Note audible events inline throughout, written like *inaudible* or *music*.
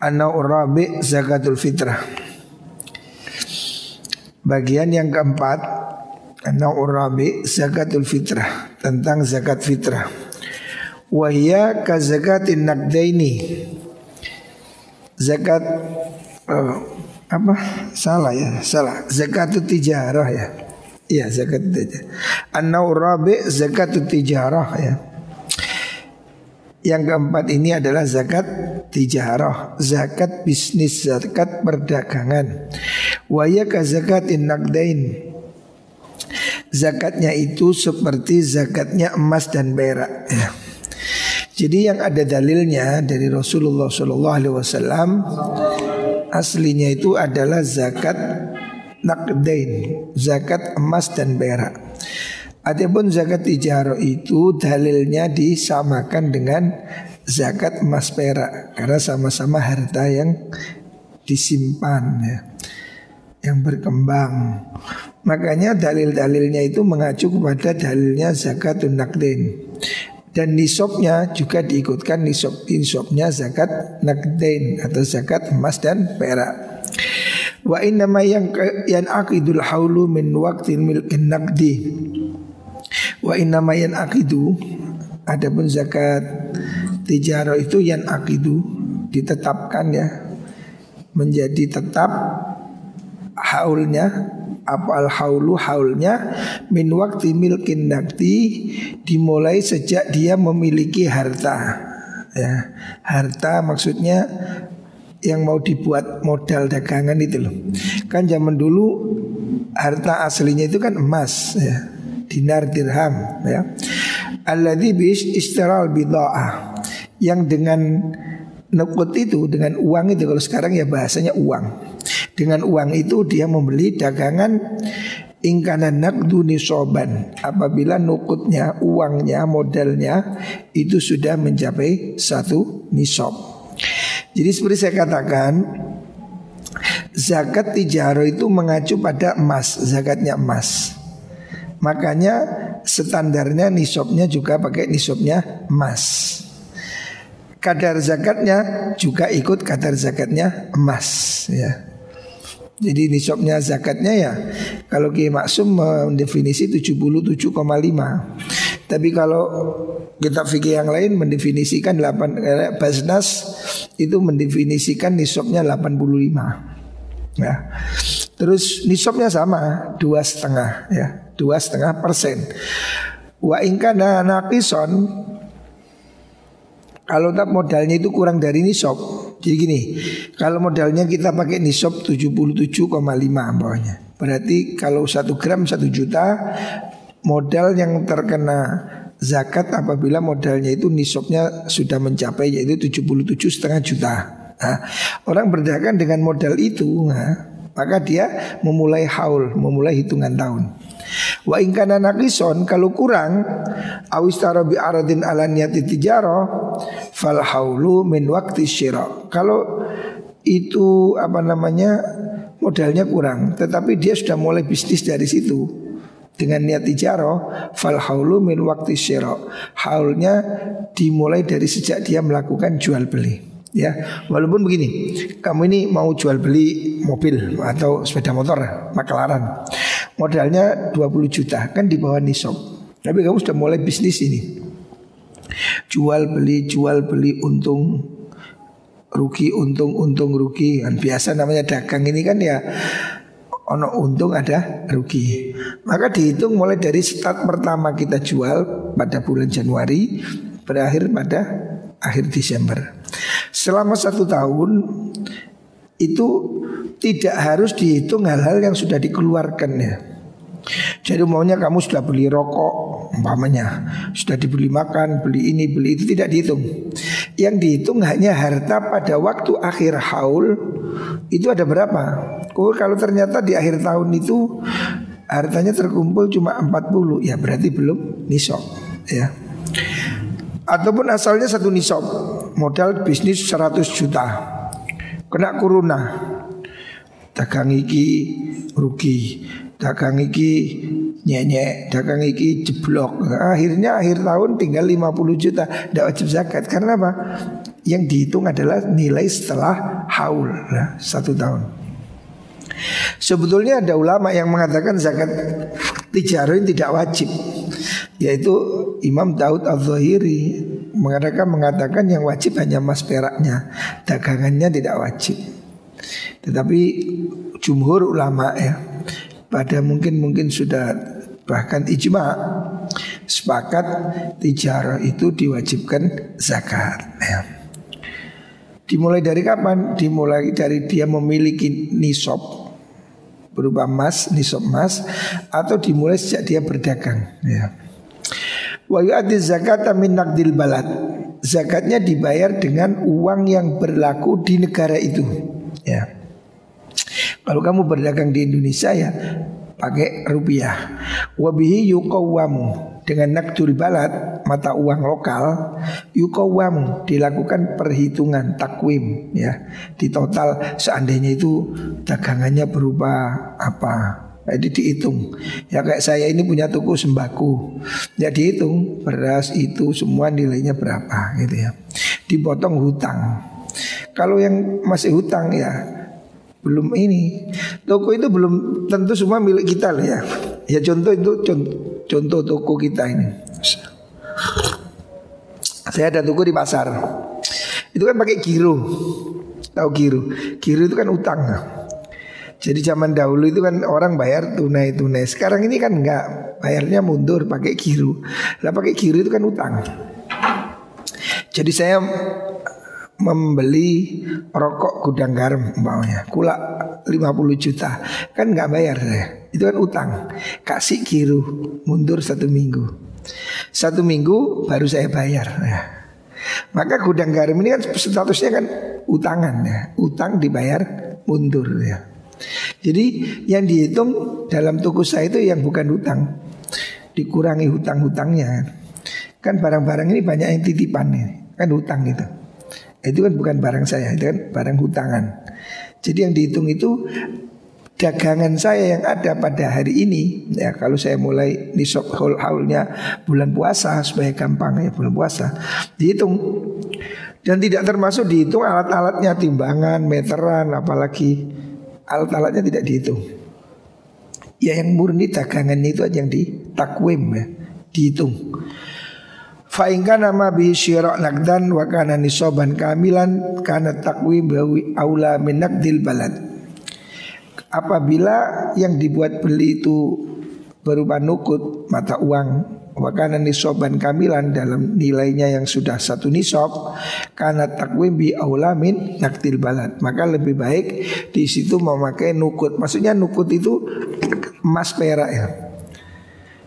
An-Naw'ur Rabi' Zakatul Fitrah. Bagian yang keempat An-Naw'ur Rabi' Zakatul Fitrah Tentang zakat fitrah. Wahia ka zakatin nakdaini. Zakat uh, Apa? Salah ya Salah. Zakatul tijarah ya. Iya zakat tijarah. An-Naw'ur Rabi' Zakatul tijarah ya yang keempat ini adalah zakat tijarah, zakat bisnis, zakat perdagangan. Waya ka zakatin nakdain. Zakatnya itu seperti zakatnya emas dan perak. Ya. Jadi yang ada dalilnya dari Rasulullah Shallallahu Alaihi Wasallam aslinya itu adalah zakat nakdain, zakat emas dan perak. Adapun zakat ijarah itu dalilnya disamakan dengan zakat emas perak karena sama-sama harta yang disimpan ya, yang berkembang. Makanya dalil-dalilnya itu mengacu kepada dalilnya zakat nakdin. Dan nisabnya juga diikutkan nisab nisabnya zakat nakdin atau zakat emas dan perak. Wa inna yang yang akidul haulu min waktin milkin nakdi Wa inna mayan akidu Adapun zakat tijarah itu yang akidu ditetapkan ya menjadi tetap haulnya apa al haulu haulnya min waktu milkin nakti dimulai sejak dia memiliki harta ya. Harta maksudnya yang mau dibuat modal dagangan itu loh. Kan zaman dulu harta aslinya itu kan emas ya dinar dirham ya. Alladzi bis istiral bid'ah yang dengan nukut itu dengan uang itu kalau sekarang ya bahasanya uang. Dengan uang itu dia membeli dagangan ingkana nakdu nisoban apabila nukutnya uangnya modalnya itu sudah mencapai satu nisob. Jadi seperti saya katakan zakat tijaro itu mengacu pada emas, zakatnya emas. Makanya standarnya nisabnya juga pakai nisabnya emas. Kadar zakatnya juga ikut kadar zakatnya emas ya. Jadi nisabnya zakatnya ya kalau Kiai Maksum mendefinisi 77,5. Tapi kalau kita fikih yang lain mendefinisikan 8 eh, Basnas itu mendefinisikan nisabnya 85. Ya. Terus nisabnya sama dua setengah ya. Dua setengah persen. Wa ingkana nakison kalau tak modalnya itu kurang dari nisab. Jadi gini Kalau modalnya kita pakai nisab 77,5 bawahnya Berarti kalau satu gram satu juta Modal yang terkena zakat apabila modalnya itu nisabnya sudah mencapai yaitu 77 setengah juta. Nah, Orang berdagang dengan modal itu nah, Maka dia memulai haul, memulai hitungan tahun Wa ingkana nakison kalau kurang awistara bi aradin ala niyati tijaro fal haulu min waktu syira. Kalau itu apa namanya modalnya kurang tetapi dia sudah mulai bisnis dari situ dengan niat tijaro fal haulu min waktu syira. Haulnya dimulai dari sejak dia melakukan jual beli ya walaupun begini kamu ini mau jual beli mobil atau sepeda motor makelaran modalnya 20 juta kan di bawah nisab. Tapi kamu sudah mulai bisnis ini. Jual beli jual beli untung rugi untung untung rugi. Kan biasa namanya dagang ini kan ya ono untung ada rugi. Maka dihitung mulai dari start pertama kita jual pada bulan Januari berakhir pada akhir Desember Selama satu tahun itu tidak harus dihitung hal-hal yang sudah dikeluarkan ya. Jadi maunya kamu sudah beli rokok umpamanya Sudah dibeli makan, beli ini, beli itu tidak dihitung Yang dihitung hanya harta pada waktu akhir haul itu ada berapa? Oh kalau ternyata di akhir tahun itu hartanya terkumpul cuma 40 ya berarti belum nisab ya. Ataupun asalnya satu nisab modal bisnis 100 juta. Kena kuruna dagang iki rugi. Dagang iki nyenyek dagang iki jeblok. Akhirnya akhir tahun tinggal 50 juta. Tidak wajib zakat. Karena apa? Yang dihitung adalah nilai setelah haul ya, satu tahun. Sebetulnya ada ulama yang mengatakan zakat tijarah tidak wajib Yaitu Imam Daud Al-Zahiri mengatakan, mengatakan yang wajib hanya mas peraknya Dagangannya tidak wajib Tetapi jumhur ulama ya Pada mungkin-mungkin sudah bahkan ijma Sepakat tijarah itu diwajibkan zakat ya. Dimulai dari kapan? Dimulai dari dia memiliki nisab berupa emas, nisab emas atau dimulai sejak dia berdagang ya. Wa yu'addi zakat min naqdil balad. Zakatnya dibayar dengan uang yang berlaku di negara itu. Ya. Kalau kamu berdagang di Indonesia ya pakai rupiah. Wabihi yuqawwamu dengan nakdul balad mata uang lokal yukawam dilakukan perhitungan takwim ya di total seandainya itu dagangannya berupa apa jadi dihitung ya kayak saya ini punya toko sembako ya dihitung beras itu semua nilainya berapa gitu ya dipotong hutang kalau yang masih hutang ya belum ini toko itu belum tentu semua milik kita lah ya ya contoh itu contoh contoh toko kita ini. Saya ada toko di pasar. Itu kan pakai giro. Tahu giro? Giro itu kan utang. Jadi zaman dahulu itu kan orang bayar tunai-tunai. Sekarang ini kan enggak, bayarnya mundur pakai giro. Lah pakai giro itu kan utang. Jadi saya membeli rokok gudang garam umpamanya kula 50 juta kan nggak bayar saya itu kan utang kasih kiru mundur satu minggu satu minggu baru saya bayar ya. maka gudang garam ini kan statusnya kan utangan ya utang dibayar mundur ya jadi yang dihitung dalam toko saya itu yang bukan utang dikurangi hutang-hutangnya. Kan barang-barang ini banyak yang titipan nih. Kan hutang gitu. Itu kan bukan barang saya, itu kan barang hutangan. Jadi yang dihitung itu dagangan saya yang ada pada hari ini. Ya kalau saya mulai nisab haul haulnya bulan puasa supaya gampang ya bulan puasa dihitung. Dan tidak termasuk dihitung alat-alatnya timbangan meteran apalagi alat-alatnya tidak dihitung ya yang murni dagangan itu aja yang ditakwim ya dihitung Fa'inka nama bi syirok nakdan wa kana nisoban kamilan kana takwi bawi aula min nakdil balad. Apabila yang dibuat beli itu berupa nukut mata uang wa kana nisoban kamilan dalam nilainya yang sudah satu nisob karena takwim bi aula min nakdil balad maka lebih baik di situ memakai nukut maksudnya nukut itu emas perak ya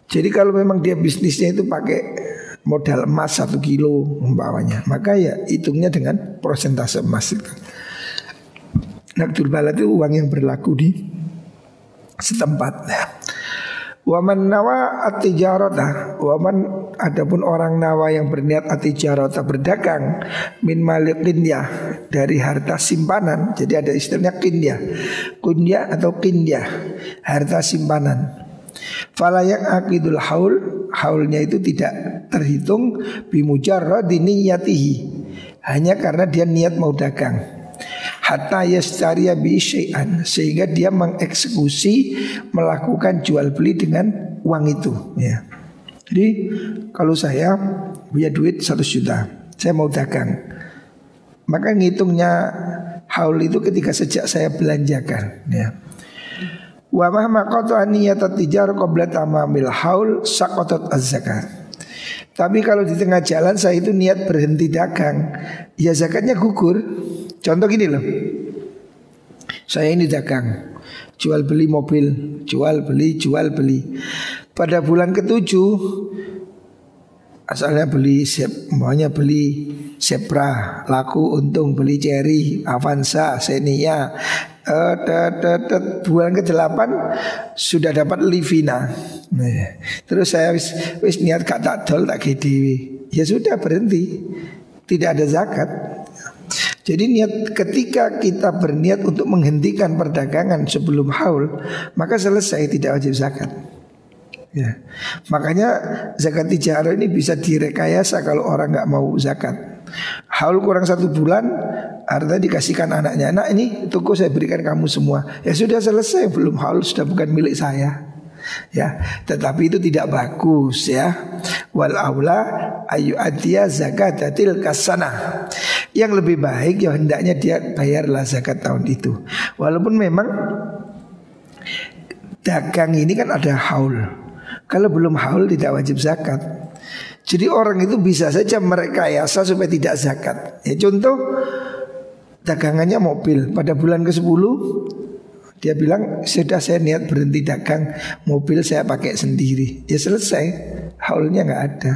jadi kalau memang dia bisnisnya itu pakai modal emas satu kilo umpamanya maka ya hitungnya dengan persentase emas itu. Nakdul balad itu uang yang berlaku di setempat. Waman nawa atijarota Waman adapun orang nawa yang berniat atijarota berdagang Min malik kindia Dari harta simpanan Jadi ada istilahnya kindia Kundia atau kindia Harta simpanan. Falayak akidul haul Haulnya itu tidak terhitung Bimujarradi niyatihi Hanya karena dia niat mau dagang Hatta yastariya bi syai'an Sehingga dia mengeksekusi Melakukan jual beli dengan uang itu ya. Jadi kalau saya punya duit 100 juta Saya mau dagang Maka ngitungnya haul itu ketika sejak saya belanjakan ya. Wa mahma qata niyat tijar qabla tamamil haul saqatat az-zakat. Tapi kalau di tengah jalan saya itu niat berhenti dagang, ya zakatnya gugur. Contoh gini loh. Saya ini dagang, jual beli mobil, jual beli, jual beli. Pada bulan ketujuh asalnya beli siap maunya beli Sepra. Laku untung beli cherry Avanza Xenia. Uh, bulan ke-8 sudah dapat Livina. Nah, terus saya wis, wis niat gak tak dol tak ya sudah berhenti. Tidak ada zakat jadi niat ketika kita berniat untuk menghentikan perdagangan sebelum haul, maka selesai tidak wajib zakat. Ya. Makanya zakat tijarah ini bisa direkayasa kalau orang nggak mau zakat. Haul kurang satu bulan, artinya dikasihkan anaknya. Nah ini toko saya berikan kamu semua. Ya sudah selesai, belum haul sudah bukan milik saya ya tetapi itu tidak bagus ya. Wal aula ayu adia zakatatil kasana. Yang lebih baik ya hendaknya dia bayarlah zakat tahun itu. Walaupun memang dagang ini kan ada haul. Kalau belum haul tidak wajib zakat. Jadi orang itu bisa saja merekayasa supaya tidak zakat. Ya contoh dagangannya mobil. Pada bulan ke-10 dia bilang sudah saya niat berhenti dagang mobil saya pakai sendiri. Ya selesai, haulnya nggak ada.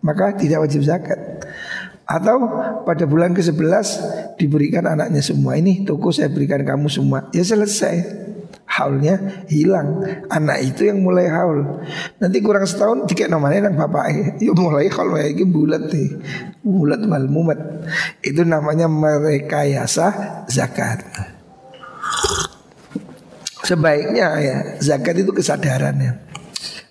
Maka tidak wajib zakat. Atau pada bulan ke-11 diberikan anaknya semua ini toko saya berikan kamu semua. Ya selesai. Haulnya hilang Anak itu yang mulai haul Nanti kurang setahun tiket nomornya yang bapak Ya mulai kalau ini bulat nih Bulat mal mumet Itu namanya merekayasa zakat Sebaiknya ya zakat itu kesadarannya.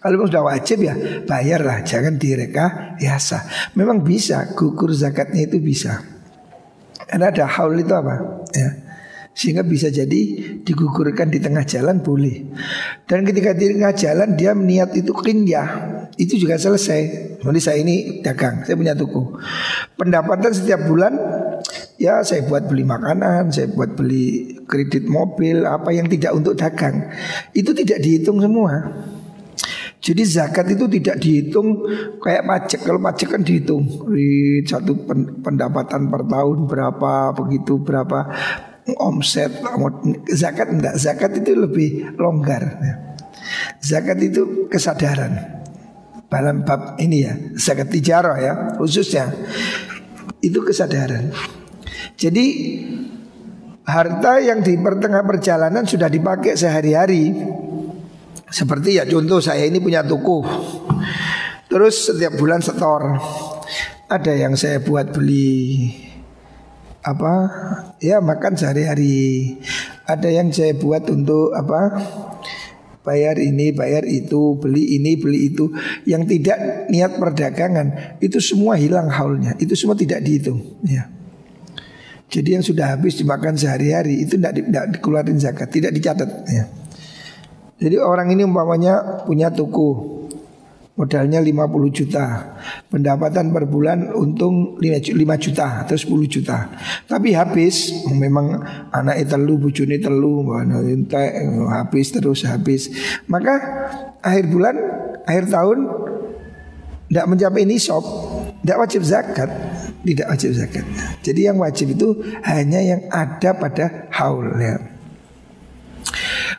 Kalau sudah wajib ya bayarlah, jangan direka biasa. Memang bisa gugur zakatnya itu bisa. Karena ada haul itu apa? Ya. Sehingga bisa jadi digugurkan di tengah jalan boleh. Dan ketika di tengah jalan dia niat itu kinyah, itu juga selesai. Jadi saya ini dagang, saya punya toko. Pendapatan setiap bulan ya saya buat beli makanan, saya buat beli kredit mobil, apa yang tidak untuk dagang. Itu tidak dihitung semua. Jadi zakat itu tidak dihitung kayak pajak. Kalau pajak kan dihitung di satu pendapatan per tahun berapa begitu berapa omset. Zakat enggak. Zakat itu lebih longgar. Zakat itu kesadaran dalam bab ini ya zakat tijarah ya khususnya itu kesadaran. Jadi harta yang di pertengah perjalanan sudah dipakai sehari-hari. Seperti ya contoh saya ini punya toko. Terus setiap bulan setor. Ada yang saya buat beli apa? Ya makan sehari-hari. Ada yang saya buat untuk apa? bayar ini, bayar itu, beli ini, beli itu. Yang tidak niat perdagangan itu semua hilang haulnya. Itu semua tidak dihitung. Ya. Jadi yang sudah habis dimakan sehari-hari itu tidak, tidak dikeluarin zakat, tidak dicatat. Ya. Jadi orang ini umpamanya punya toko Modalnya 50 juta Pendapatan per bulan untung 5 juta atau 10 juta Tapi habis Memang anak telu, bujuni telu Habis terus habis Maka akhir bulan Akhir tahun Tidak mencapai nisab Tidak wajib zakat Tidak wajib zakat Jadi yang wajib itu Hanya yang ada pada haul ya.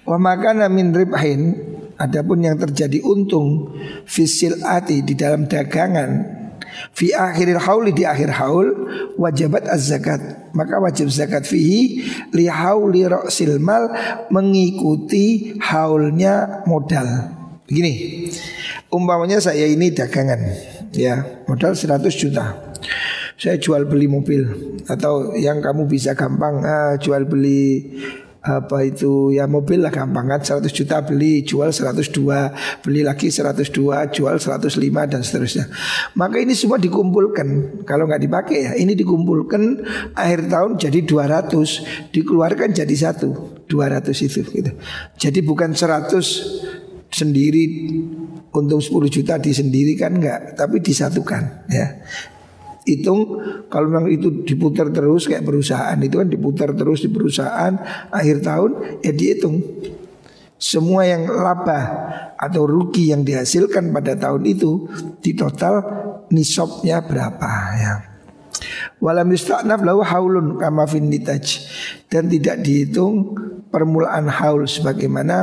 Wa makana min ribhin Adapun yang terjadi untung fisil ati di dalam dagangan fi akhiril hauli di akhir haul wajibat az-zakat. Maka wajib zakat fihi li hauli ra'sil mal mengikuti haulnya modal. Begini umpamanya saya ini dagangan ya modal 100 juta saya jual beli mobil. Atau yang kamu bisa gampang uh, jual beli apa itu ya mobil lah gampang kan. 100 juta beli jual 102 beli lagi 102 jual 105 dan seterusnya. Maka ini semua dikumpulkan. Kalau nggak dipakai ya ini dikumpulkan akhir tahun jadi 200 dikeluarkan jadi satu 200 itu gitu. Jadi bukan 100 sendiri untung 10 juta disendirikan enggak tapi disatukan ya hitung kalau memang itu diputar terus kayak perusahaan itu kan diputar terus di perusahaan akhir tahun ya dihitung semua yang laba atau rugi yang dihasilkan pada tahun itu di total nisabnya berapa ya. Walam yusta'naf lahu haulun kama fin dan tidak dihitung permulaan haul sebagaimana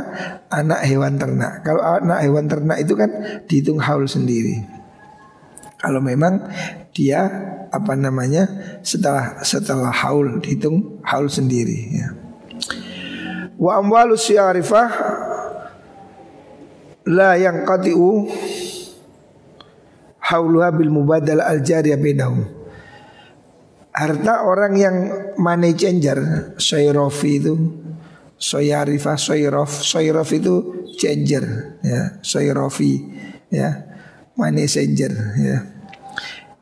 anak hewan ternak. Kalau anak hewan ternak itu kan dihitung haul sendiri. Kalau memang dia apa namanya setelah setelah haul dihitung haul sendiri ya. Wa amwalu syarifah la yang qatiu hauluha bil mubadal al jariyah bainahum. Harta orang yang money changer, soyrofi itu, soyarifah, soyrof, soyrof itu changer, ya, soyrofi, ya, money changer, ya.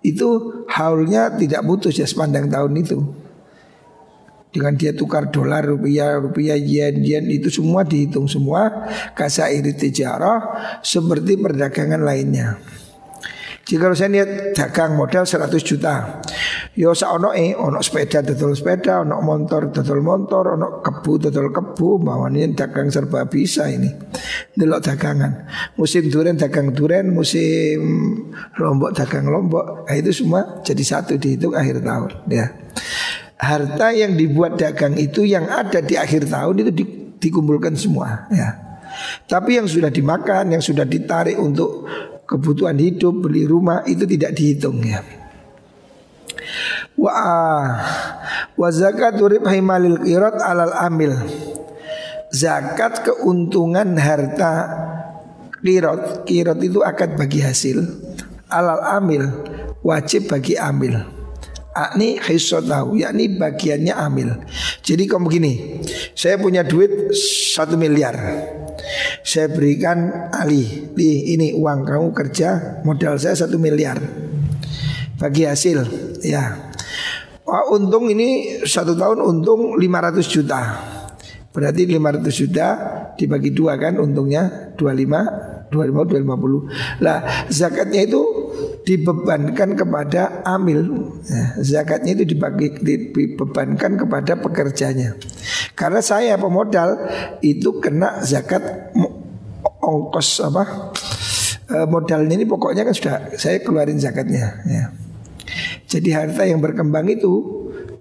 Itu haulnya tidak putus ya sepanjang tahun itu. Dengan dia tukar dolar, rupiah, rupiah, yen, yen itu semua dihitung semua kasairi tijarah seperti perdagangan lainnya. Jika saya lihat dagang modal 100 juta Yo sa ono sepeda dodol sepeda Ono motor dodol motor Ono kebu dodol kebu Bawanya dagang serba bisa ini. Delok dagangan. Musim duren dagang duren Musim lombok dagang lombok. Nah, Itu semua jadi satu dihitung akhir tahun ya. Harta yang dibuat dagang itu Yang ada di akhir tahun itu di, dikumpulkan semua ya. Tapi yang sudah dimakan, yang sudah ditarik untuk kebutuhan hidup, beli rumah itu tidak dihitung ya. Wa wa zakat ribhi malil qirat alal amil. Zakat keuntungan harta qirat, qirat itu akad bagi hasil. Alal amil wajib bagi amil. Akni hisotahu yakni bagiannya amil. Jadi kamu begini, saya punya duit satu miliar. Saya berikan Ali di ini uang kamu kerja modal saya satu miliar bagi hasil ya. Wah, untung ini satu tahun untung 500 juta. Berarti 500 juta dibagi dua kan untungnya 25 25 250 Lah zakatnya itu dibebankan kepada amil. Ya, Zakatnya itu dibagi, dibebankan kepada pekerjanya. Karena saya pemodal itu kena zakat ongkos apa e, modalnya ini pokoknya kan sudah saya keluarin zakatnya ya. Jadi harta yang berkembang itu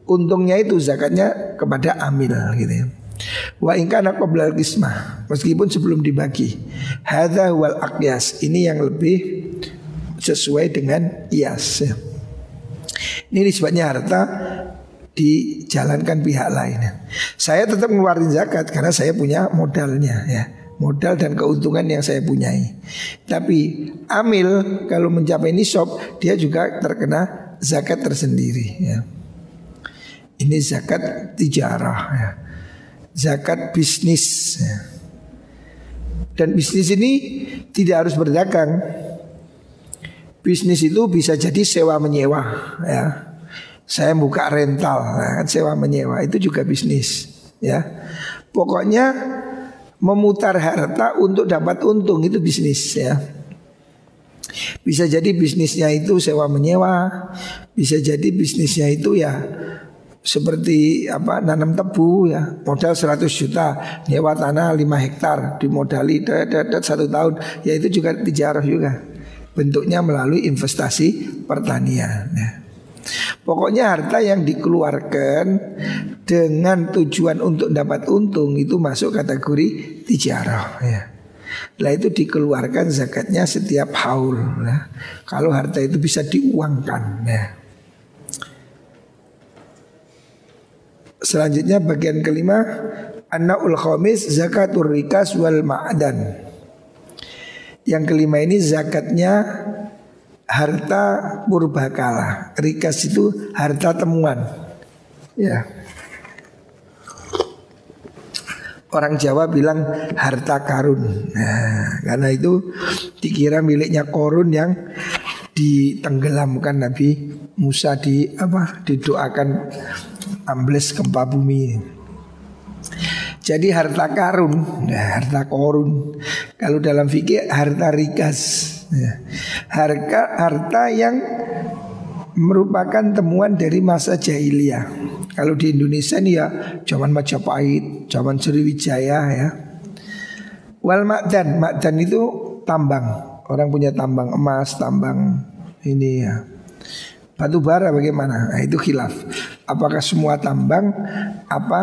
untungnya itu zakatnya kepada amil gitu ya. Wa ingkana qabla qismah meskipun sebelum dibagi. Hadza wal aqyas. Ini yang lebih sesuai dengan ias ya. Ini disebutnya harta dijalankan pihak lain. Saya tetap ngeluarin zakat karena saya punya modalnya ya modal dan keuntungan yang saya punyai. Tapi amil kalau mencapai nisab dia juga terkena zakat tersendiri ya. Ini zakat tijarah ya. Zakat bisnis ya. Dan bisnis ini tidak harus berdagang. Bisnis itu bisa jadi sewa menyewa ya. Saya buka rental ya, kan sewa menyewa itu juga bisnis ya. Pokoknya memutar harta untuk dapat untung itu bisnis ya. Bisa jadi bisnisnya itu sewa menyewa, bisa jadi bisnisnya itu ya seperti apa nanam tebu ya modal 100 juta nyewa tanah 5 hektar dimodali satu tahun ya itu juga dijarah juga bentuknya melalui investasi pertanian ya. Pokoknya harta yang dikeluarkan dengan tujuan untuk dapat untung itu masuk kategori tijarah ya. Lah itu dikeluarkan zakatnya setiap haul ya. Kalau harta itu bisa diuangkan ya. Selanjutnya bagian kelima Annaul khamis zakatur rikas wal ma'dan Yang kelima ini zakatnya harta purbakala. Rikas itu harta temuan. Ya. Orang Jawa bilang harta karun. Nah, karena itu dikira miliknya korun yang ditenggelamkan Nabi Musa di apa didoakan ambles gempa bumi. Jadi harta karun, nah, harta korun. Kalau dalam fikih harta rikas. Ya. Harga harta yang merupakan temuan dari masa jahiliyah. Kalau di Indonesia ini ya zaman Majapahit, zaman Sriwijaya ya. Wal makdan, makdan itu tambang. Orang punya tambang emas, tambang ini ya. Batu bara bagaimana? Nah, itu khilaf. Apakah semua tambang apa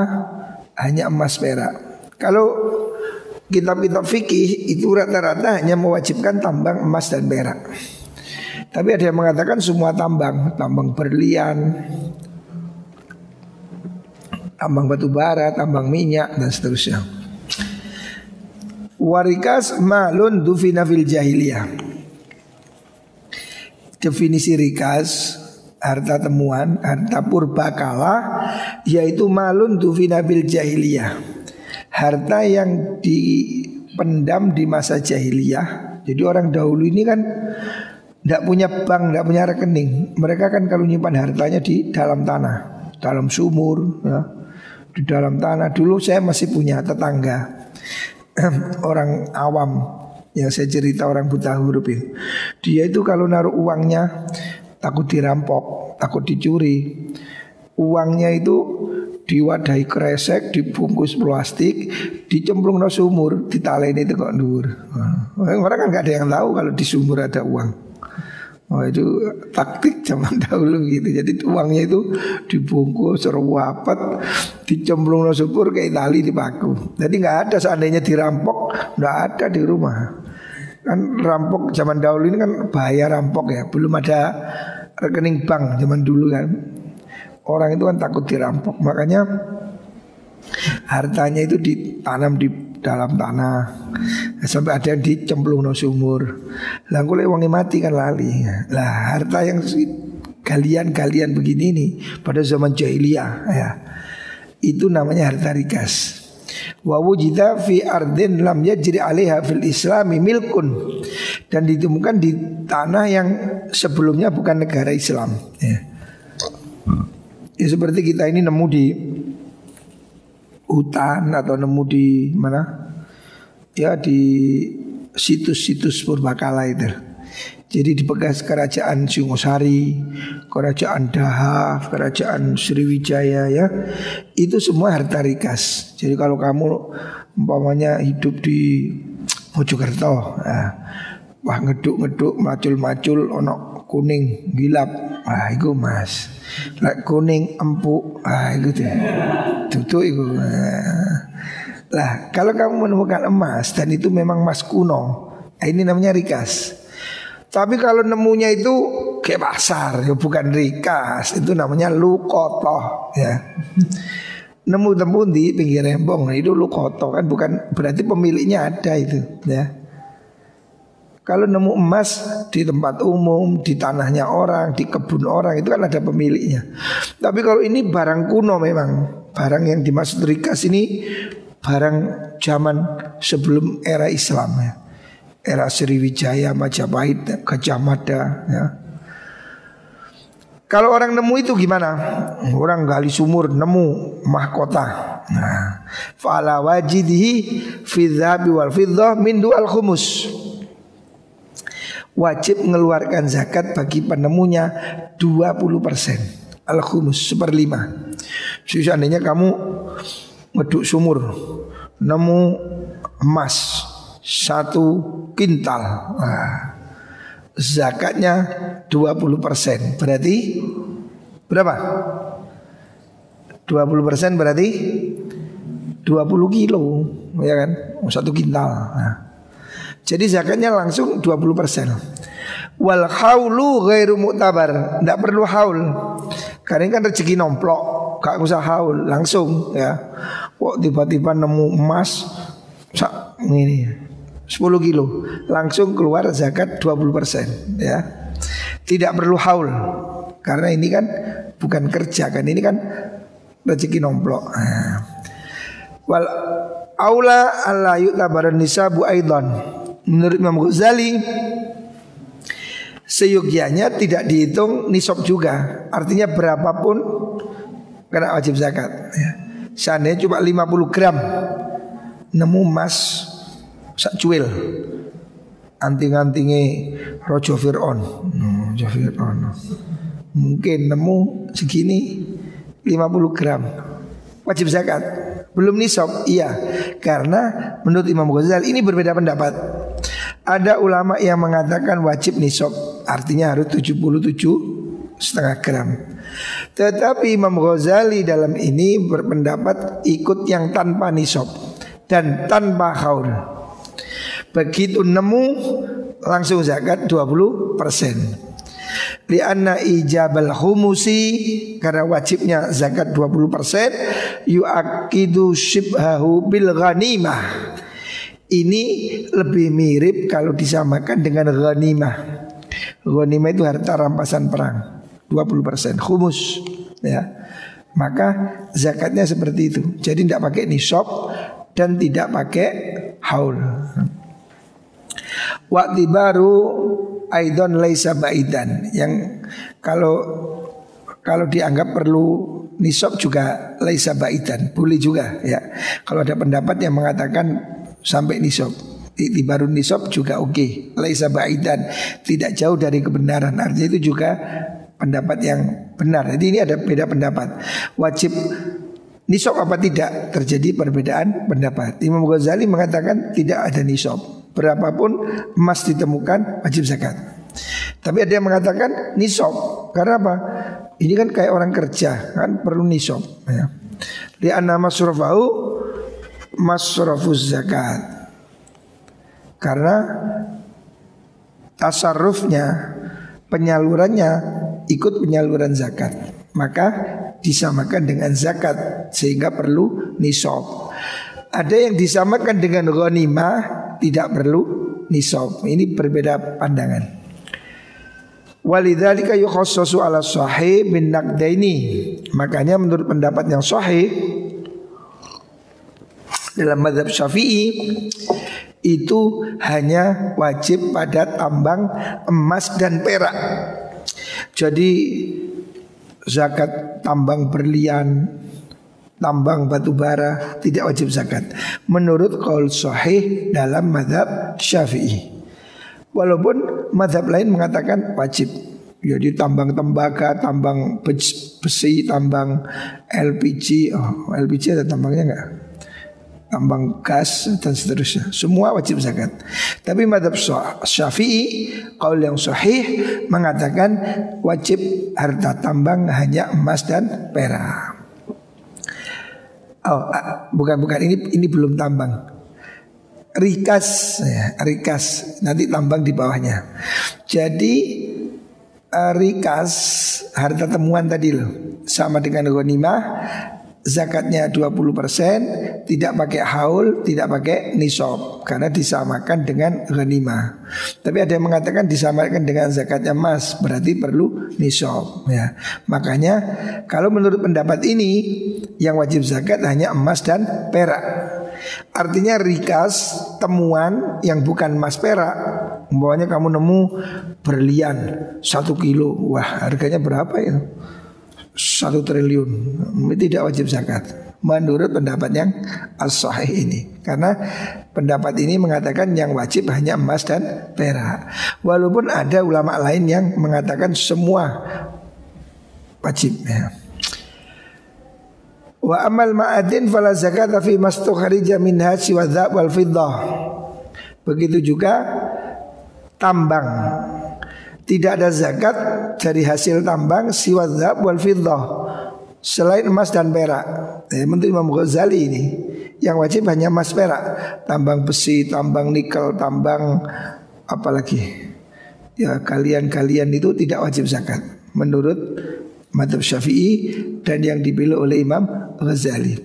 hanya emas perak? Kalau kitab-kitab fikih itu rata-rata hanya mewajibkan tambang emas dan perak. Tapi ada yang mengatakan semua tambang, tambang berlian, tambang batu bara, tambang minyak dan seterusnya. Warikas malun dufina fil jahiliyah. Definisi rikas harta temuan, harta purbakala yaitu malun dufina fil jahiliyah. Harta yang dipendam di masa jahiliyah. Jadi orang dahulu ini kan tidak punya bank, tidak punya rekening. Mereka kan kalau nyimpan hartanya di dalam tanah, dalam sumur, ya di dalam tanah. Dulu saya masih punya tetangga *clears throat* orang awam yang saya cerita orang buta huruf itu. Dia itu kalau naruh uangnya takut dirampok, takut dicuri. Uangnya itu diwadahi kresek, dibungkus plastik, dicemplung no sumur, ditaleni itu kok dur. Orang kan nggak ada yang tahu kalau di sumur ada uang. Oh itu taktik zaman *laughs* dahulu gitu. Jadi uangnya itu dibungkus, rapat, dicemplung no supur kayak tali dipaku. Jadi nggak ada seandainya dirampok, nggak ada di rumah. Kan rampok zaman dahulu ini kan bahaya rampok ya. Belum ada rekening bank zaman dulu kan. Orang itu kan takut dirampok. Makanya hartanya itu ditanam di dalam tanah sampai ada yang dicemplung no sumur. Lah kule wonge mati kan lali. Lah harta yang kalian-kalian begini nih pada zaman jahiliyah ya. Itu namanya harta rikas. Wa wujida fi ardin lam yajri alaiha fil islami milkun dan ditemukan di tanah yang sebelumnya bukan negara Islam ya. Ya seperti kita ini nemu di hutan atau nemu di mana? Ya di situs-situs purbakala itu. Jadi di bekas kerajaan Singosari, kerajaan Daha, kerajaan Sriwijaya ya, itu semua harta rikas. Jadi kalau kamu umpamanya hidup di Mojokerto, ya, wah ngeduk-ngeduk, macul-macul, ono kuning, gilap, wah itu mas. Lek kuning empuk, ah itu tuh. Tutu itu. Lah, kalau kamu menemukan emas dan itu memang emas kuno, nah ini namanya rikas. Tapi kalau nemunya itu kayak pasar, ya bukan rikas, itu namanya lukoto, ya. Nemu temu di pinggir rembong, nah itu lukoto kan bukan berarti pemiliknya ada itu, ya. Kalau nemu emas di tempat umum, di tanahnya orang, di kebun orang itu kan ada pemiliknya. Tapi kalau ini barang kuno memang, barang yang dimaksud rikas ini barang zaman sebelum era Islam ya. Era Sriwijaya, Majapahit, Gajah Mada ya. Kalau orang nemu itu gimana? Orang gali sumur nemu mahkota. Nah, fala wajidihi fi wal fiddah min dual khumus wajib mengeluarkan zakat bagi penemunya 20% al-khumus seperlima. Jadi seandainya kamu ngeduk sumur nemu emas satu kintal. Nah, zakatnya 20% berarti berapa? 20% berarti 20 kilo ya kan satu kintal. Nah, jadi zakatnya langsung 20 persen. Wal haulu ghairu mu'tabar. Tidak perlu haul. Karena kan rezeki nomplok. Gak usah haul. Langsung ya. Kok tiba-tiba nemu emas. Sak, ini 10 kilo. Langsung keluar zakat 20 persen. Ya. Tidak perlu haul. Karena ini kan bukan kerja kan. Ini kan rezeki nomplok. Nah. Wal aula alla yu'tabar nisabu aidan menurut Imam Ghazali seyogianya tidak dihitung nisab juga. Artinya berapapun kena wajib zakat. Ya. Seandainya cuma 50 gram nemu emas sak cuil anting-antinge Rojo Fir'on. Rojo Fir'on. Mungkin nemu segini 50 gram wajib zakat. Belum nisab, iya. Karena menurut Imam Ghazali ini berbeda pendapat. Ada ulama yang mengatakan wajib nisab Artinya harus 77 setengah gram Tetapi Imam Ghazali dalam ini berpendapat ikut yang tanpa nisab Dan tanpa haul Begitu nemu langsung zakat 20 persen Lianna ijabal humusi karena wajibnya zakat 20% yuakidu shibhahu bil ghanimah. Ini lebih mirip kalau disamakan dengan ghanimah. Ghanimah itu harta rampasan perang 20% humus ya. Maka zakatnya seperti itu. Jadi tidak pakai nisab dan tidak pakai haul. Waktu baru aidon laisa baidan yang kalau kalau dianggap perlu nisab juga laisa baidan boleh juga ya. Kalau ada pendapat yang mengatakan sampai nisab baru nisab juga oke okay. laisa baidan tidak jauh dari kebenaran artinya itu juga pendapat yang benar. Jadi ini ada beda pendapat. Wajib nisab apa tidak terjadi perbedaan pendapat. Imam Ghazali mengatakan tidak ada nisab berapapun emas ditemukan wajib zakat. Tapi ada yang mengatakan nisab karena apa? Ini kan kayak orang kerja kan perlu nisab. Ya. Di anama masrafahu masrafuz zakat. Karena tasarrufnya penyalurannya ikut penyaluran zakat. Maka disamakan dengan zakat sehingga perlu nisab. Ada yang disamakan dengan ghanimah tidak perlu nisab. Ini berbeda pandangan. Walidzalika yukhassasu ala sahih bin naqdaini. Makanya menurut pendapat yang sahih dalam madhab syafi'i itu hanya wajib pada tambang emas dan perak. Jadi zakat tambang berlian, tambang batu bara tidak wajib zakat. Menurut qaul sahih dalam madhab syafi'i. Walaupun madhab lain mengatakan wajib. Jadi tambang tembaga, tambang besi, tambang LPG, oh LPG ada tambangnya enggak? Tambang gas dan seterusnya. Semua wajib zakat. Tapi madhab syafi'i, kaul yang sahih mengatakan wajib harta tambang hanya emas dan perak. Oh, bukan bukan ini ini belum tambang. Rikas ya, rikas nanti tambang di bawahnya. Jadi uh, rikas harta temuan tadi loh sama dengan ghanimah zakatnya 20% tidak pakai haul, tidak pakai nisab karena disamakan dengan ghanimah. Tapi ada yang mengatakan disamakan dengan zakatnya emas, berarti perlu nisab ya. Makanya kalau menurut pendapat ini yang wajib zakat hanya emas dan perak. Artinya rikas temuan yang bukan emas perak Umpamanya kamu nemu berlian satu kilo Wah harganya berapa ya satu triliun. Tidak wajib zakat. Menurut pendapat yang as-sahih ini. Karena pendapat ini mengatakan yang wajib hanya emas dan perak. Walaupun ada ulama lain yang mengatakan semua wajib ya. Wa amal ma'adin fala zakat fi mastukharija minha siwa wal fiddah. Begitu juga tambang tidak ada zakat dari hasil tambang siwa wal fiddah selain emas dan perak. Eh, menurut Imam Ghazali ini yang wajib hanya emas perak, tambang besi, tambang nikel, tambang apalagi. Ya kalian-kalian itu tidak wajib zakat menurut madhab syafi'i dan yang dipilih oleh Imam Ghazali.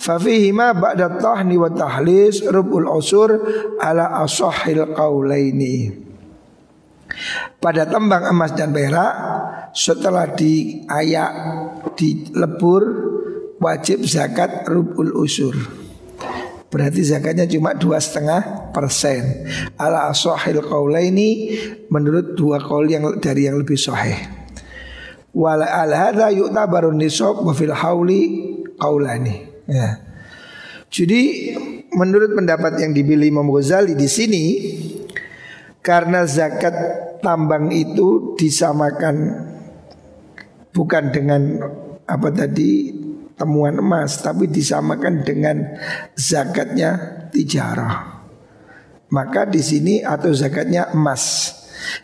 Fafihima ba'da tahni wa tahlis rubul usur ala asahil qawlaini. Pada tembang emas dan perak setelah diayak dilebur wajib zakat rubul usur. Berarti zakatnya cuma dua setengah persen. Ala asohil ini menurut dua kaul yang dari yang lebih sahih. Wala al hadza yu'tabaru nisab wa fil hauli qaulani. Ya. Jadi menurut pendapat yang dipilih Imam Ghazali di sini karena zakat tambang itu disamakan bukan dengan apa tadi temuan emas tapi disamakan dengan zakatnya tijarah. Maka di sini atau zakatnya emas.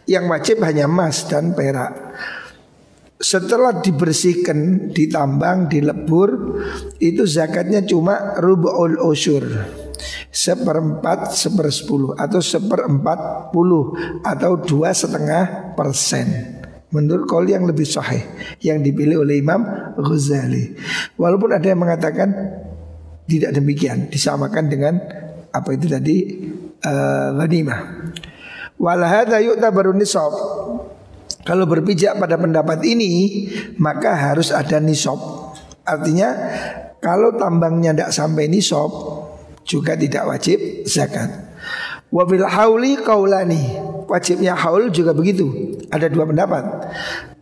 Yang wajib hanya emas dan perak. Setelah dibersihkan, ditambang, dilebur, itu zakatnya cuma rubu'ul usyur seperempat sepersepuluh atau seperempat puluh atau dua setengah persen Menurut kaul yang lebih sahih yang dipilih oleh Imam Ghazali. Walaupun ada yang mengatakan tidak demikian, disamakan dengan apa itu tadi uh, ghanimah. Walahada yu'tabaru nisab. Kalau berpijak pada pendapat ini, maka harus ada nisab. Artinya kalau tambangnya tidak sampai nisab juga tidak wajib zakat. Wabil hauli kaulani wajibnya haul juga begitu. Ada dua pendapat.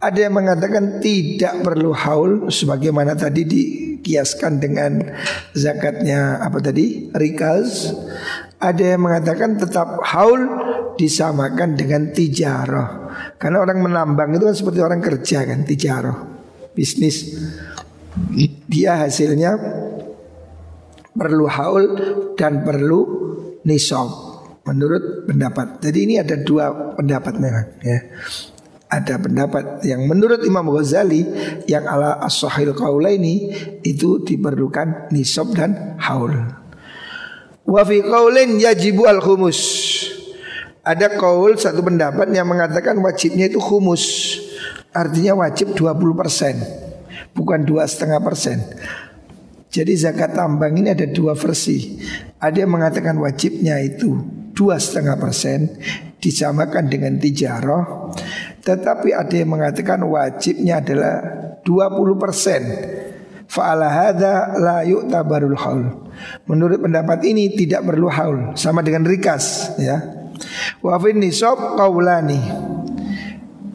Ada yang mengatakan tidak perlu haul sebagaimana tadi dikiaskan dengan zakatnya apa tadi rikaz. Ada yang mengatakan tetap haul disamakan dengan tijarah. Karena orang menambang itu kan seperti orang kerja kan tijarah, bisnis dia hasilnya perlu haul dan perlu nisab menurut pendapat. Jadi ini ada dua pendapat memang ya. Ada pendapat yang menurut Imam Ghazali yang ala as-sahil ini itu diperlukan nisab dan haul. Wa fi qaulin yajibu al-khumus. Ada kaul satu pendapat yang mengatakan wajibnya itu khumus. Artinya wajib 20 persen bukan dua setengah persen. Jadi zakat tambang ini ada dua versi. Ada yang mengatakan wajibnya itu dua setengah persen disamakan dengan tijaroh. Tetapi ada yang mengatakan wajibnya adalah 20 persen. Fa'ala hadha la haul. Menurut pendapat ini tidak perlu haul sama dengan rikas ya. Wa fin nisab.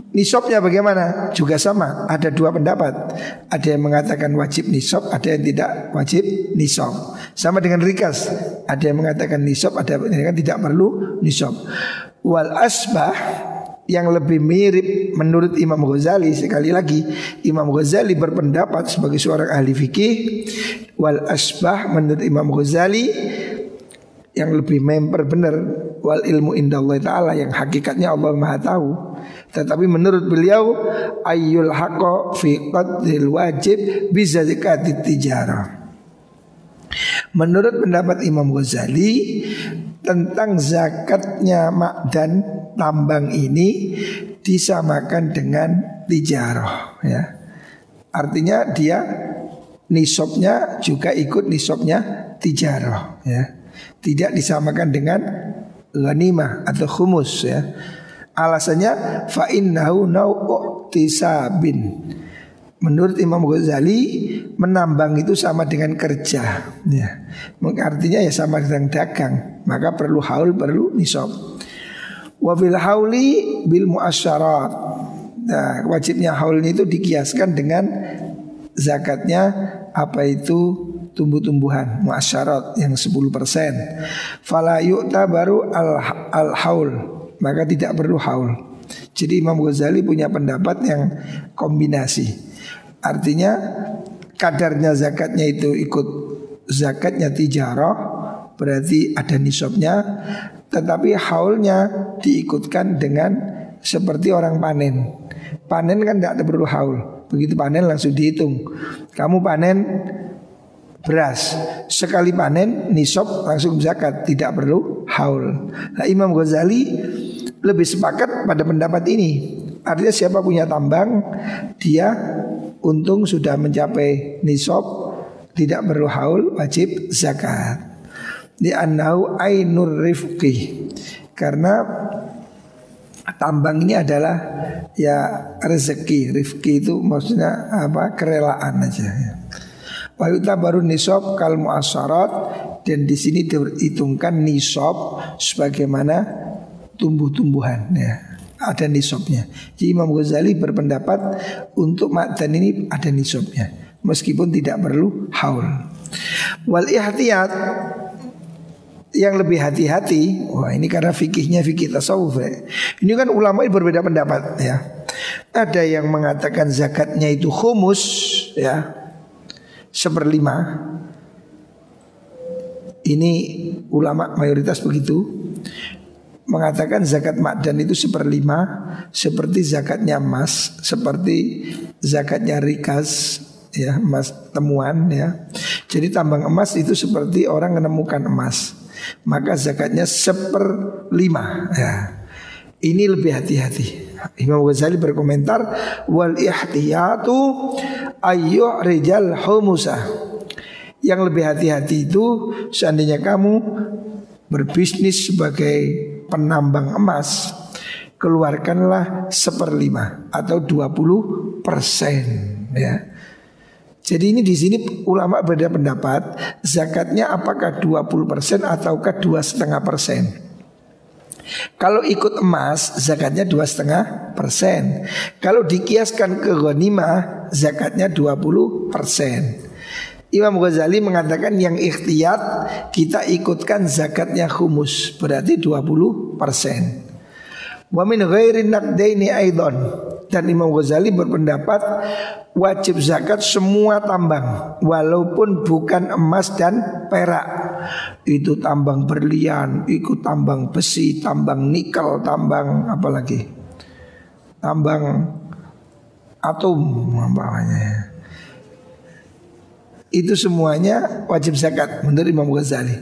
Nisabnya bagaimana? Juga sama, ada dua pendapat. Ada yang mengatakan wajib nisab, ada yang tidak wajib nisab. Sama dengan rikas, ada yang mengatakan nisab, ada yang mengatakan tidak perlu nisab. Wal asbah yang lebih mirip menurut Imam Ghazali sekali lagi Imam Ghazali berpendapat sebagai seorang ahli fikih wal asbah menurut Imam Ghazali yang lebih member benar wal ilmu indah Allah taala yang hakikatnya Allah Maha tahu tetapi menurut beliau ayyul haqqo fi qadril wajib bisa tijarah. Menurut pendapat Imam Ghazali tentang zakatnya makdan tambang ini disamakan dengan tijarah ya. Artinya dia nisabnya juga ikut nisabnya tijarah ya. Tidak disamakan dengan ghanimah atau khumus ya. Alasannya fa innahu tisabin. Menurut Imam Ghazali menambang itu sama dengan kerja. Ya. Artinya ya sama dengan dagang. Maka perlu haul perlu nisab. Wa bil hauli bil muasyarat. Nah wajibnya haul itu dikiaskan dengan zakatnya apa itu tumbuh-tumbuhan muasyarat yang 10% Fala yu'ta baru al haul maka tidak perlu haul. Jadi Imam Ghazali punya pendapat yang kombinasi. Artinya kadarnya zakatnya itu ikut zakatnya tijarah berarti ada nisabnya tetapi haulnya diikutkan dengan seperti orang panen. Panen kan tidak perlu haul. Begitu panen langsung dihitung. Kamu panen beras sekali panen nisab langsung zakat tidak perlu haul. Nah Imam Ghazali lebih sepakat pada pendapat ini. Artinya siapa punya tambang dia untung sudah mencapai nisab tidak perlu haul wajib zakat. Di annahu ainur rifqi. Karena tambang ini adalah ya rezeki. Rifki itu maksudnya apa? kerelaan aja ya. Wa baru nisab kal muasarat dan di sini diperhitungkan nisab sebagaimana tumbuh-tumbuhan ya. Ada nisabnya. Jadi Imam Ghazali berpendapat untuk makdan ini ada nisabnya meskipun tidak perlu haul. Wal ihtiyat yang lebih hati-hati, wah ini karena fikihnya fikih tasawuf ya. Ini kan ulama berbeda pendapat ya. Ada yang mengatakan zakatnya itu khumus ya seperlima. Ini ulama mayoritas begitu mengatakan zakat makdan itu seperlima seperti zakatnya emas, seperti zakatnya rikas ya emas temuan ya. Jadi tambang emas itu seperti orang menemukan emas. Maka zakatnya seperlima ya. Ini lebih hati-hati. Imam Ghazali berkomentar wal ihtiyatu ayyuh rijal humusa. Yang lebih hati-hati itu seandainya kamu berbisnis sebagai penambang emas, keluarkanlah seperlima atau 20 persen ya. Jadi ini di sini ulama berbeda pendapat zakatnya apakah 20 persen ataukah dua setengah persen. Kalau ikut emas zakatnya dua setengah persen. Kalau dikiaskan ke ghanimah zakatnya 20 persen. Imam Ghazali mengatakan yang ikhtiyat kita ikutkan zakatnya khumus berarti 20 persen. Wa min ghairi aidan dan Imam Ghazali berpendapat wajib zakat semua tambang walaupun bukan emas dan perak. Itu tambang berlian, ikut tambang besi, tambang nikel, tambang apa lagi? Tambang atom apa namanya? Itu semuanya wajib zakat menurut Imam Ghazali.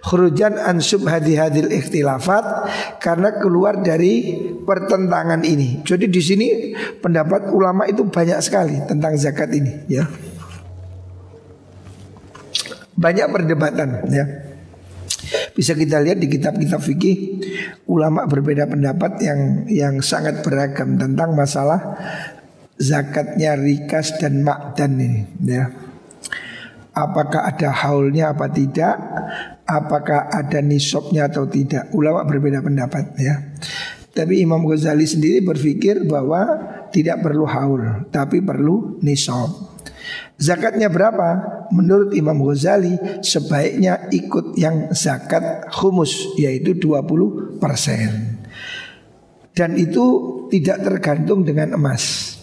Khurujan an subhadi hadil ikhtilafat karena keluar dari pertentangan ini. Jadi di sini pendapat ulama itu banyak sekali tentang zakat ini, ya. Banyak perdebatan, ya. Bisa kita lihat di kitab-kitab fikih ulama berbeda pendapat yang yang sangat beragam tentang masalah zakatnya rikas dan makdan ini, ya apakah ada haulnya apa tidak, apakah ada nisabnya atau tidak. Ulama berbeda pendapat ya. Tapi Imam Ghazali sendiri berpikir bahwa tidak perlu haul, tapi perlu nisab. Zakatnya berapa? Menurut Imam Ghazali sebaiknya ikut yang zakat khumus yaitu 20 persen. Dan itu tidak tergantung dengan emas.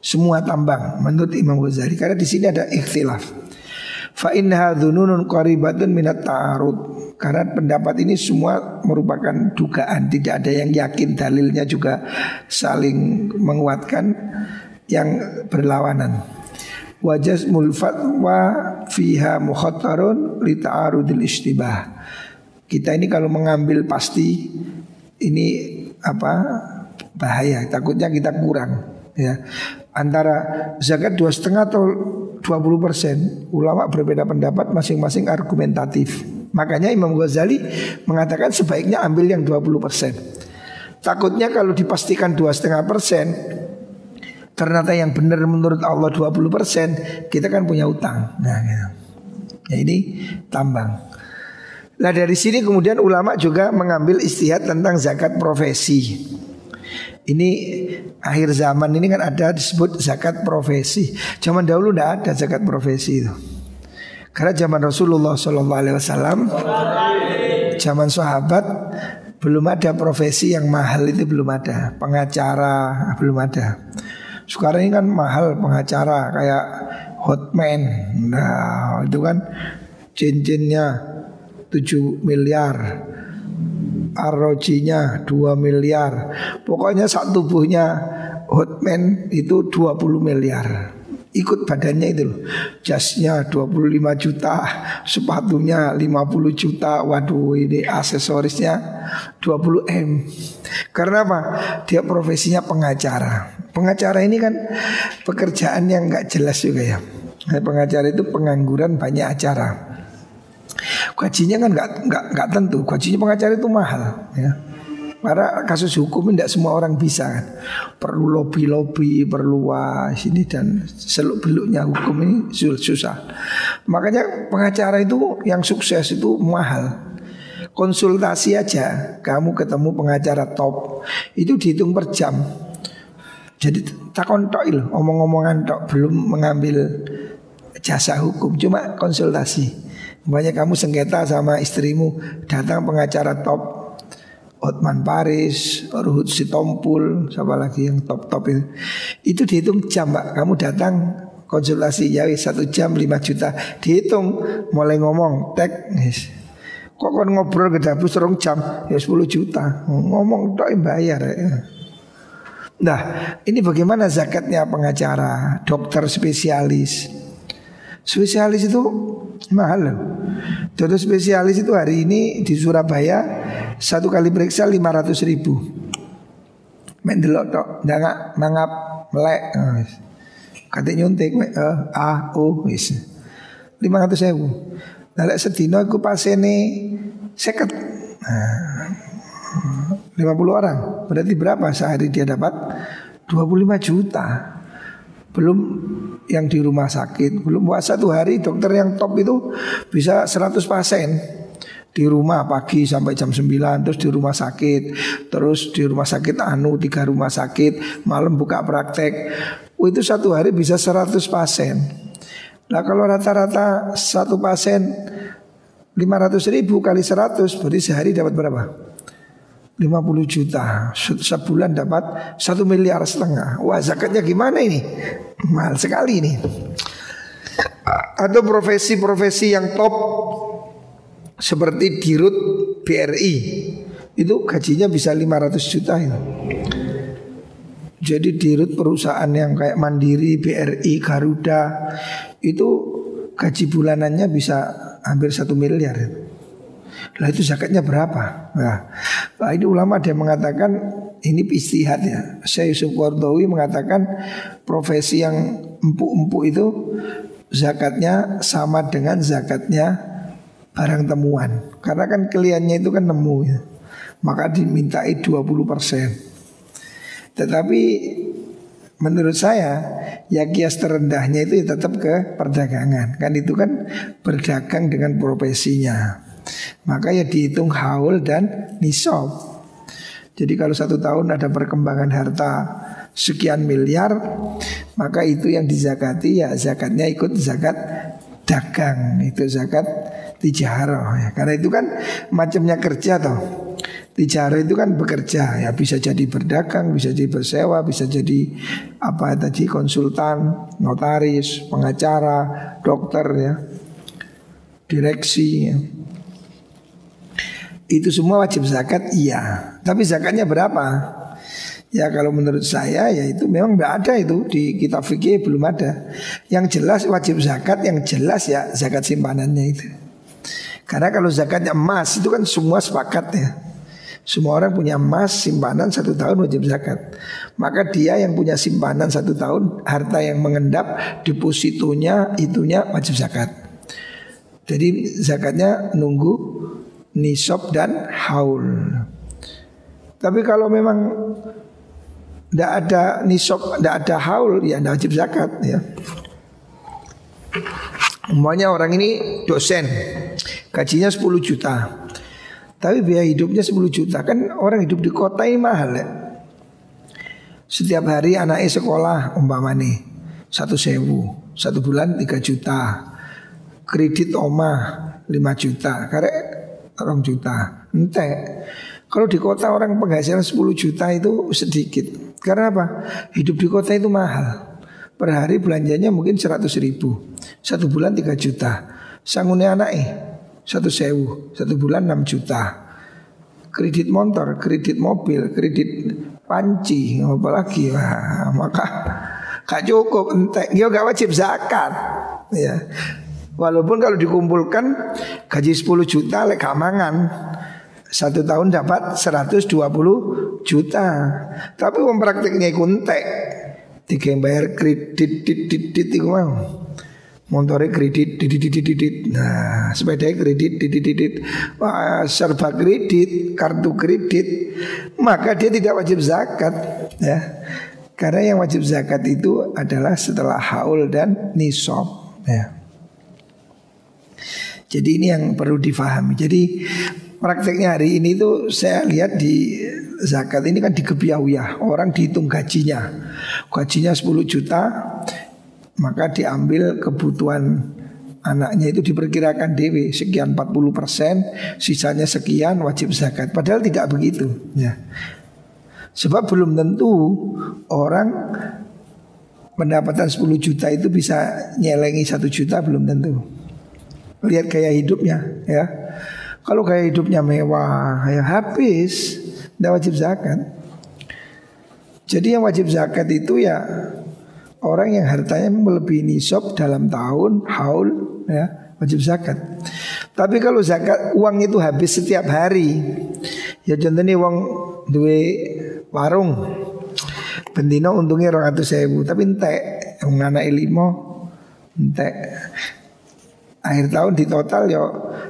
Semua tambang menurut Imam Ghazali karena di sini ada ikhtilaf. Fa innaha dzununun qaribatun minat ta'arud. Karena pendapat ini semua merupakan dugaan, tidak ada yang yakin dalilnya juga saling menguatkan yang berlawanan. Wajaz mulfatwa fiha mukhatarun li ta'arudil istibah. Kita ini kalau mengambil pasti ini apa bahaya, takutnya kita kurang ya. Antara zakat dua setengah atau 20 persen. Ulama berbeda pendapat masing-masing argumentatif. Makanya Imam Ghazali mengatakan sebaiknya ambil yang 20 persen. Takutnya kalau dipastikan dua setengah persen Ternyata yang benar menurut Allah 20 persen Kita kan punya utang. Nah gitu. ya ini tambang. Nah dari sini kemudian ulama juga mengambil istihad tentang zakat profesi. Ini akhir zaman ini kan ada disebut zakat profesi. Zaman dahulu tidak ada zakat profesi itu. Karena zaman Rasulullah SAW, zaman sahabat belum ada profesi yang mahal itu belum ada. Pengacara belum ada. Sekarang ini kan mahal pengacara kayak hotman. Nah itu kan cincinnya 7 miliar Arrojinya 2 miliar. Pokoknya saat tubuhnya Hotman itu 20 miliar. Ikut badannya itu loh. Jasnya 25 juta Sepatunya 50 juta. Waduh ini aksesorisnya 20 M. Karena apa? Dia profesinya pengacara. Pengacara ini kan Pekerjaan yang gak jelas juga ya. Pengacara itu pengangguran banyak acara Gajinya kan nggak nggak nggak tentu. Gajinya pengacara itu mahal, ya. Karena kasus hukum tidak semua orang bisa kan. Perlu lobby-lobby, perlu wah ini dan seluk beluknya hukum ini susah. Makanya pengacara itu yang sukses itu mahal. Konsultasi aja, kamu ketemu pengacara top itu dihitung per jam. Jadi takon tok omong-omongan tok belum mengambil jasa hukum, cuma konsultasi. Banyak kamu sengketa sama istrimu Datang pengacara top Otman Paris, Ruhut Sitompul, siapa lagi yang top-top itu. Itu dihitung jam, Pak. Kamu datang konsultasi ya satu jam lima juta. Dihitung mulai ngomong tek. Yes. Kok kon ngobrol ke dapur serong jam ya 10 juta. Ngomong tok bayar ya. Nah, ini bagaimana zakatnya pengacara, dokter spesialis. Spesialis itu mahal loh. Dokter spesialis itu hari ini di Surabaya satu kali periksa 500 ribu. Mek delok tok ndangak mangap melek. Oh. Kate nyuntik eh, a u wis. 500.000. Nah lek sedina iku pasene 50. Nah, 50 orang. Berarti berapa sehari dia dapat? 25 juta. Belum yang di rumah sakit, belum puasa satu hari dokter yang top itu bisa 100 pasien. Di rumah pagi sampai jam 9 terus di rumah sakit terus di rumah sakit anu tiga rumah sakit malam buka praktek. Oh, itu satu hari bisa 100 pasien. Nah kalau rata-rata satu pasien 500 ribu kali 100 berarti sehari dapat berapa 50 juta sebulan dapat satu miliar setengah wah zakatnya gimana ini mahal sekali ini atau profesi-profesi yang top seperti dirut BRI itu gajinya bisa 500 juta ya. Jadi dirut perusahaan yang kayak Mandiri, BRI, Garuda itu gaji bulanannya bisa hampir satu miliar. Ya. Lah itu zakatnya berapa? Nah, nah ini ulama dia mengatakan ini istihad ya. Saya Yusuf Qardawi mengatakan profesi yang empuk-empuk itu zakatnya sama dengan zakatnya barang temuan. Karena kan kliennya itu kan nemu ya. Maka dimintai 20 persen. Tetapi menurut saya ya kias terendahnya itu ya tetap ke perdagangan. Kan itu kan berdagang dengan profesinya. Maka ya dihitung haul dan nisab. Jadi kalau satu tahun ada perkembangan harta sekian miliar, maka itu yang dizakati ya zakatnya ikut zakat dagang, itu zakat tijarah ya. Karena itu kan macamnya kerja toh. Tijarah itu kan bekerja ya bisa jadi berdagang, bisa jadi bersewa, bisa jadi apa tadi konsultan, notaris, pengacara, dokter ya. Direksi ya. Itu semua wajib zakat iya. Tapi zakatnya berapa? Ya kalau menurut saya ya itu memang tidak ada itu di kitab fikih belum ada. Yang jelas wajib zakat yang jelas ya zakat simpanannya itu. Karena kalau zakatnya emas itu kan semua sepakat ya. Semua orang punya emas simpanan satu tahun wajib zakat. Maka dia yang punya simpanan satu tahun harta yang mengendap depositonya itunya wajib zakat. Jadi zakatnya nunggu nisab dan haul. Tapi kalau memang tidak ada nisab, tidak ada haul, ya tidak wajib zakat ya. Umpamanya orang ini dosen Gajinya 10 juta. Tapi biaya hidupnya 10 juta. Kan orang hidup di kota ini mahal ya. Setiap hari anaknya sekolah umpama nih Satu sewu. Satu bulan 3 juta. Kredit omah 5 juta. Karena orang juta. Ente Kalau di kota orang penghasilan 10 juta itu sedikit. Karena apa? Hidup di kota itu mahal. Per hari belanjanya mungkin 100 ribu. Satu bulan 3 juta. Sangune anaknya satu sewu. Satu bulan 6 juta. Kredit motor kredit mobil kredit panci apalagi wah, maka gak cukup entek. Dia gak wajib zakat. Ya walaupun kalau dikumpulkan gaji 10 juta lek mangan. Satu tahun dapat 120 juta. Tapi mempraktiknya kuntek tiga bayar kredit dit dit dit itu mau motornya kredit didit didit didit nah sepeda kredit didit didit wah serba kredit kartu kredit. Maka dia tidak wajib zakat ya. Karena yang wajib zakat itu adalah setelah haul dan nisab ya jadi ini yang perlu difahami jadi prakteknya hari ini tuh saya lihat di zakat ini kan di kebiawiyah orang dihitung gajinya gajinya 10 juta maka diambil kebutuhan anaknya itu diperkirakan dewi sekian 40 persen, sisanya sekian wajib zakat. Padahal tidak begitu. Ya. Sebab belum tentu orang pendapatan 10 juta itu bisa nyelengi satu juta belum tentu. Lihat gaya hidupnya ya. Kalau gaya hidupnya mewah ya habis, tidak wajib zakat. Jadi yang wajib zakat itu ya orang yang hartanya melebihi nisab dalam tahun haul ya wajib zakat. Tapi kalau zakat uang itu habis setiap hari, ya contohnya uang duwe warung Bendino untungnya orang ratus sewu Tapi entek anak limo Entek Akhir tahun di total yo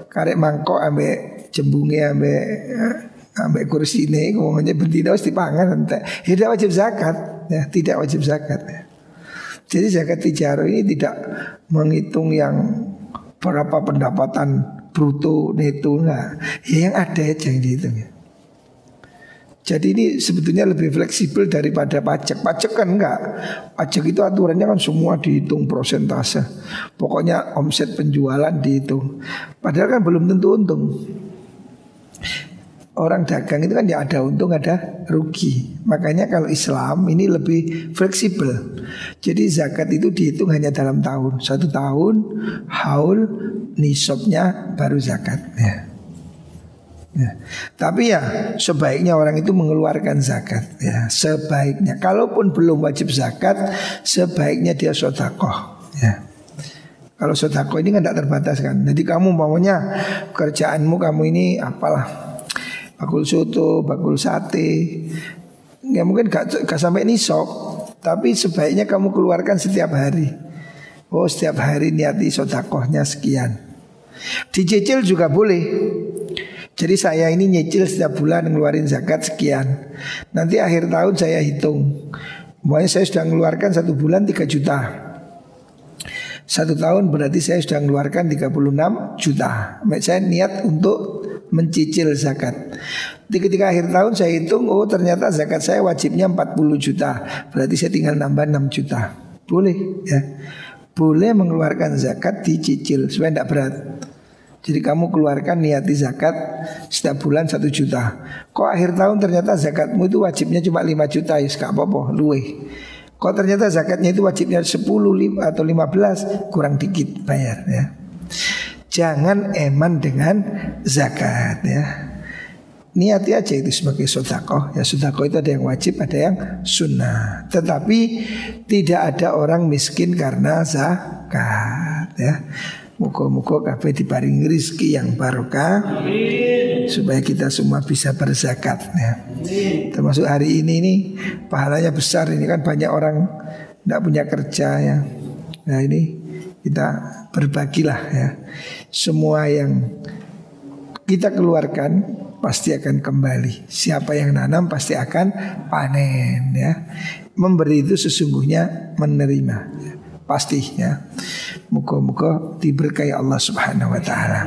Karek mangkok ambek jembungnya ambek ambek kursi ini ngomongnya bendino harus dipangan entek. Tidak wajib zakat ya, tidak wajib zakat ya. Jadi zakat tijaro ini tidak menghitung yang berapa pendapatan bruto neto enggak. Ya yang ada aja yang dihitung ya. Jadi ini sebetulnya lebih fleksibel daripada pajak. Pajak kan enggak. Pajak itu aturannya kan semua dihitung prosentase. Pokoknya omset penjualan dihitung. Padahal kan belum tentu untung. Orang dagang itu kan ya ada untung ada rugi. Makanya kalau Islam ini lebih fleksibel. Jadi zakat itu dihitung hanya dalam tahun. Satu tahun haul nisabnya baru zakat. Ya. Ya. Tapi ya sebaiknya orang itu mengeluarkan zakat ya. Sebaiknya. Kalaupun belum wajib zakat sebaiknya dia sodakoh ya. Kalau sodakoh ini kan tidak terbatas kan. Jadi kamu maunya kerjaanmu kamu ini apalah bakul soto bakul sate. Ya mungkin gak, gak sampai nisok tapi sebaiknya kamu keluarkan setiap hari. Oh setiap hari niati sodakohnya sekian. Dicicil juga boleh jadi saya ini nyicil setiap bulan ngeluarin zakat sekian. Nanti akhir tahun saya hitung. Pokoknya saya sudah mengeluarkan satu bulan 3 juta. Satu tahun berarti saya sudah mengeluarkan 36 juta. Saya niat untuk mencicil zakat. Ketika akhir tahun saya hitung, oh ternyata zakat saya wajibnya 40 juta. Berarti saya tinggal nambah 6 juta. Boleh ya. Boleh mengeluarkan zakat dicicil supaya tidak berat. Jadi kamu keluarkan niati zakat setiap bulan satu juta. Kok akhir tahun ternyata zakatmu itu wajibnya cuma 5 juta ya gak apa-apa, luwe. Kok ternyata zakatnya itu wajibnya 10 atau 15 kurang dikit bayar ya. Jangan eman dengan zakat ya. Niati aja itu sebagai sodako Ya sodako itu ada yang wajib ada yang sunnah Tetapi tidak ada orang miskin karena zakat ya Muka-muka kabeh diparingi rizki yang barokah Supaya kita semua bisa berzakat ya. Termasuk hari ini nih Pahalanya besar ini kan banyak orang Tidak punya kerja ya Nah ini kita berbagilah ya Semua yang kita keluarkan pasti akan kembali. Siapa yang nanam pasti akan panen ya. Memberi itu sesungguhnya menerima. Ya pastinya. Muka-muka diberkahi Allah Subhanahu wa taala.